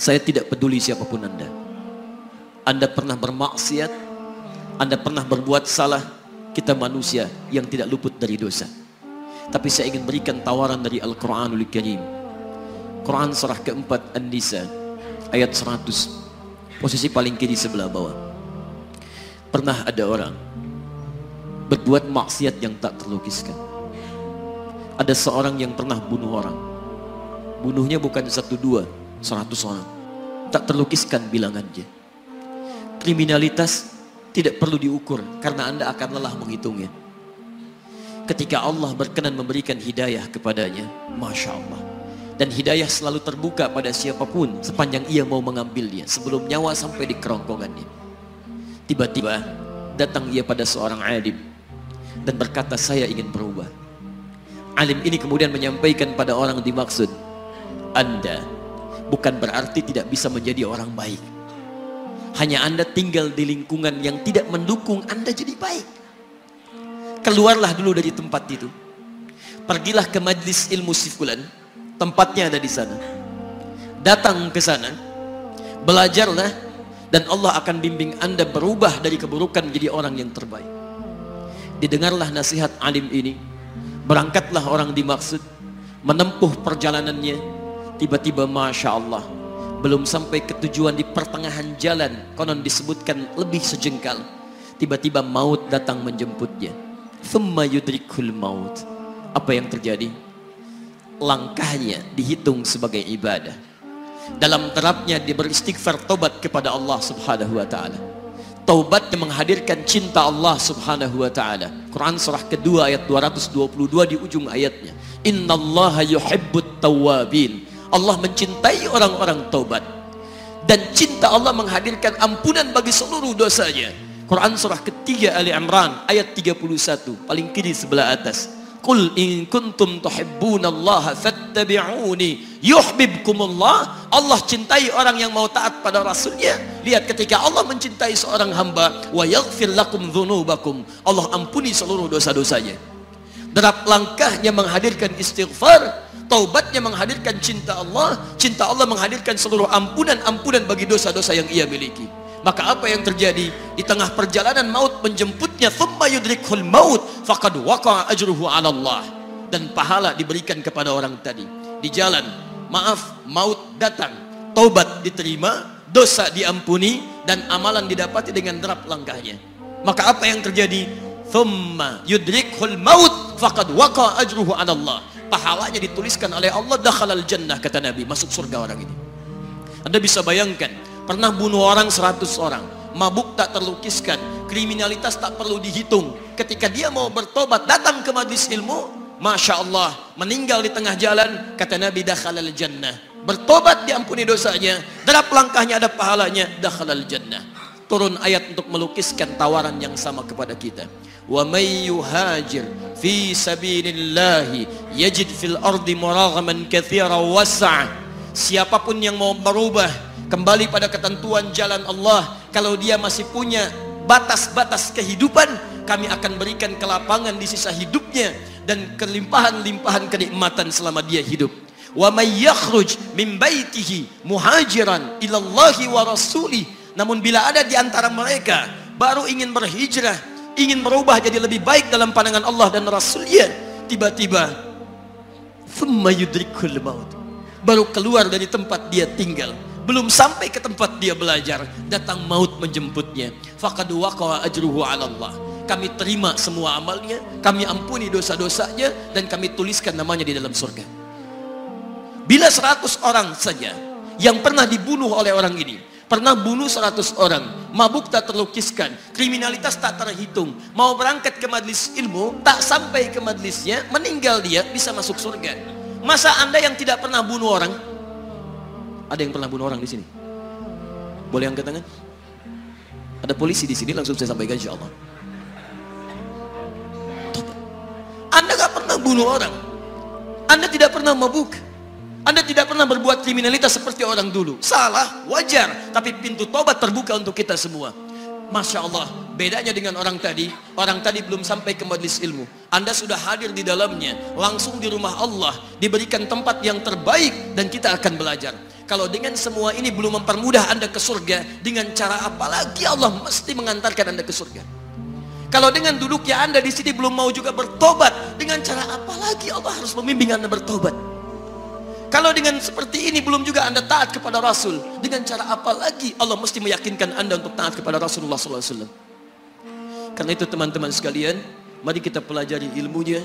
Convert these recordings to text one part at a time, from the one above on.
Saya tidak peduli siapa pun Anda. Anda pernah bermaksiat, Anda pernah berbuat salah, kita manusia yang tidak luput dari dosa. Tapi saya ingin berikan tawaran dari Al-Quranul Karim. Quran surah keempat An-Nisa ayat 100 posisi paling kiri sebelah bawah. Pernah ada orang berbuat maksiat yang tak terlukiskan. Ada seorang yang pernah bunuh orang. Bunuhnya bukan satu dua, seratus orang. Tak terlukiskan bilangannya. Kriminalitas tidak perlu diukur karena Anda akan lelah menghitungnya. Ketika Allah berkenan memberikan hidayah kepadanya, Masya Allah. Dan hidayah selalu terbuka pada siapa pun sepanjang ia mau mengambilnya sebelum nyawa sampai di kerongkongannya. Tiba-tiba datang ia pada seorang alim dan berkata saya ingin berubah. Alim ini kemudian menyampaikan pada orang dimaksud, Anda bukan berarti tidak bisa menjadi orang baik. Hanya Anda tinggal di lingkungan yang tidak mendukung Anda jadi baik. Keluarlah dulu dari tempat itu. Pergilah ke majlis ilmu sifulan. Tempatnya ada di sana. Datang ke sana. Belajarlah. Dan Allah akan bimbing anda berubah dari keburukan menjadi orang yang terbaik. Didengarlah nasihat alim ini. Berangkatlah orang dimaksud. Menempuh perjalanannya. Tiba-tiba Masya Allah. Belum sampai ke tujuan di pertengahan jalan. Konon disebutkan lebih sejengkal. Tiba-tiba maut datang menjemputnya thumma yudrikul maut. Apa yang terjadi? Langkahnya dihitung sebagai ibadah. Dalam terapnya dia beristighfar tobat kepada Allah Subhanahu wa taala. Taubat yang menghadirkan cinta Allah Subhanahu wa taala. Quran surah kedua ayat 222 di ujung ayatnya. Innallaha yuhibbut tawwabin. Allah mencintai orang-orang taubat. Dan cinta Allah menghadirkan ampunan bagi seluruh dosanya. Quran surah ketiga Ali Imran ayat 31 paling kiri sebelah atas. Qul in kuntum tuhibbunallaha fattabi'uni. Yuhibbukumullah. Allah cintai orang yang mau taat pada rasulnya. Lihat ketika Allah mencintai seorang hamba wa yaghfir lakum dzunubakum Allah ampuni seluruh dosa-dosanya. Derap langkahnya menghadirkan istighfar taubatnya menghadirkan cinta Allah cinta Allah menghadirkan seluruh ampunan-ampunan bagi dosa-dosa yang ia miliki. Maka apa yang terjadi? Di tengah perjalanan maut menjemputnya thumma yudrikhul maut faqad waqa'a ajruhu 'ala Allah. Dan pahala diberikan kepada orang tadi. Di jalan maaf maut datang. Taubat diterima dosa diampuni dan amalan didapati dengan derap langkahnya. Maka apa yang terjadi? Thumma yudrikhul maut faqad waqa'a ajruhu 'ala Allah pahalanya dituliskan oleh Allah dakhalal jannah kata Nabi. Masuk surga orang ini. Anda bisa bayangkan pernah bunuh orang 100 orang. Mabuk tak terlukiskan. Kriminalitas tak perlu dihitung. Ketika dia mau bertobat datang ke majlis ilmu Masya Allah meninggal di tengah jalan kata Nabi dakhalal jannah. Bertobat diampuni dosanya. Derap langkahnya ada pahalanya dakhalal jannah turun ayat untuk melukiskan tawaran yang sama kepada kita. Wa may yuhajir fi sabilillahi yajid fil ardi muraghaman katsira wasa' siapa pun yang mau berubah kembali pada ketentuan jalan Allah kalau dia masih punya batas-batas kehidupan kami akan berikan kelapangan di sisa hidupnya dan kelimpahan-limpahan kenikmatan selama dia hidup. Wa may yakhruj min baitihi muhajiran ilallahi wa rasuli namun bila ada di antara mereka baru ingin berhijrah ingin berubah jadi lebih baik dalam pandangan Allah dan Rasulnya tiba-tiba yudrikul maut. Baru keluar dari tempat dia tinggal. Belum sampai ke tempat dia belajar datang maut menjemputnya. Faqad waqa'a ajruhu 'ala Allah. Kami terima semua amalnya kami ampuni dosa-dosanya dan kami tuliskan namanya di dalam surga. Bila 100 orang saja yang pernah dibunuh oleh orang ini pernah bunuh 100 orang mabuk tak terlukiskan kriminalitas tak terhitung mau berangkat ke majlis ilmu tak sampai ke majlisnya meninggal dia bisa masuk surga masa anda yang tidak pernah bunuh orang ada yang pernah bunuh orang di sini? Boleh angkat tangan? Ada polisi di sini langsung saya sampaikan insya Allah. Anda gak pernah bunuh orang. Anda tidak pernah mabuk. Anda tidak pernah berbuat kriminalitas seperti orang dulu. Salah, wajar. Tapi pintu tobat terbuka untuk kita semua. Masya Allah, bedanya dengan orang tadi. Orang tadi belum sampai ke majlis ilmu. Anda sudah hadir di dalamnya. Langsung di rumah Allah. Diberikan tempat yang terbaik dan kita akan belajar. Kalau dengan semua ini belum mempermudah Anda ke surga, dengan cara apa lagi Allah mesti mengantarkan Anda ke surga? Kalau dengan duduknya Anda di sini belum mau juga bertobat, dengan cara apa lagi Allah harus membimbing Anda bertobat? Kalau dengan seperti ini belum juga Anda taat kepada Rasul, dengan cara apa lagi Allah mesti meyakinkan Anda untuk taat kepada Rasulullah SAW? Karena itu teman-teman sekalian, mari kita pelajari ilmunya,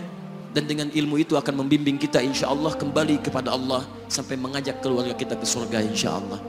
dan dengan ilmu itu akan membimbing kita insya Allah kembali kepada Allah sampai mengajak keluarga kita ke surga insya Allah.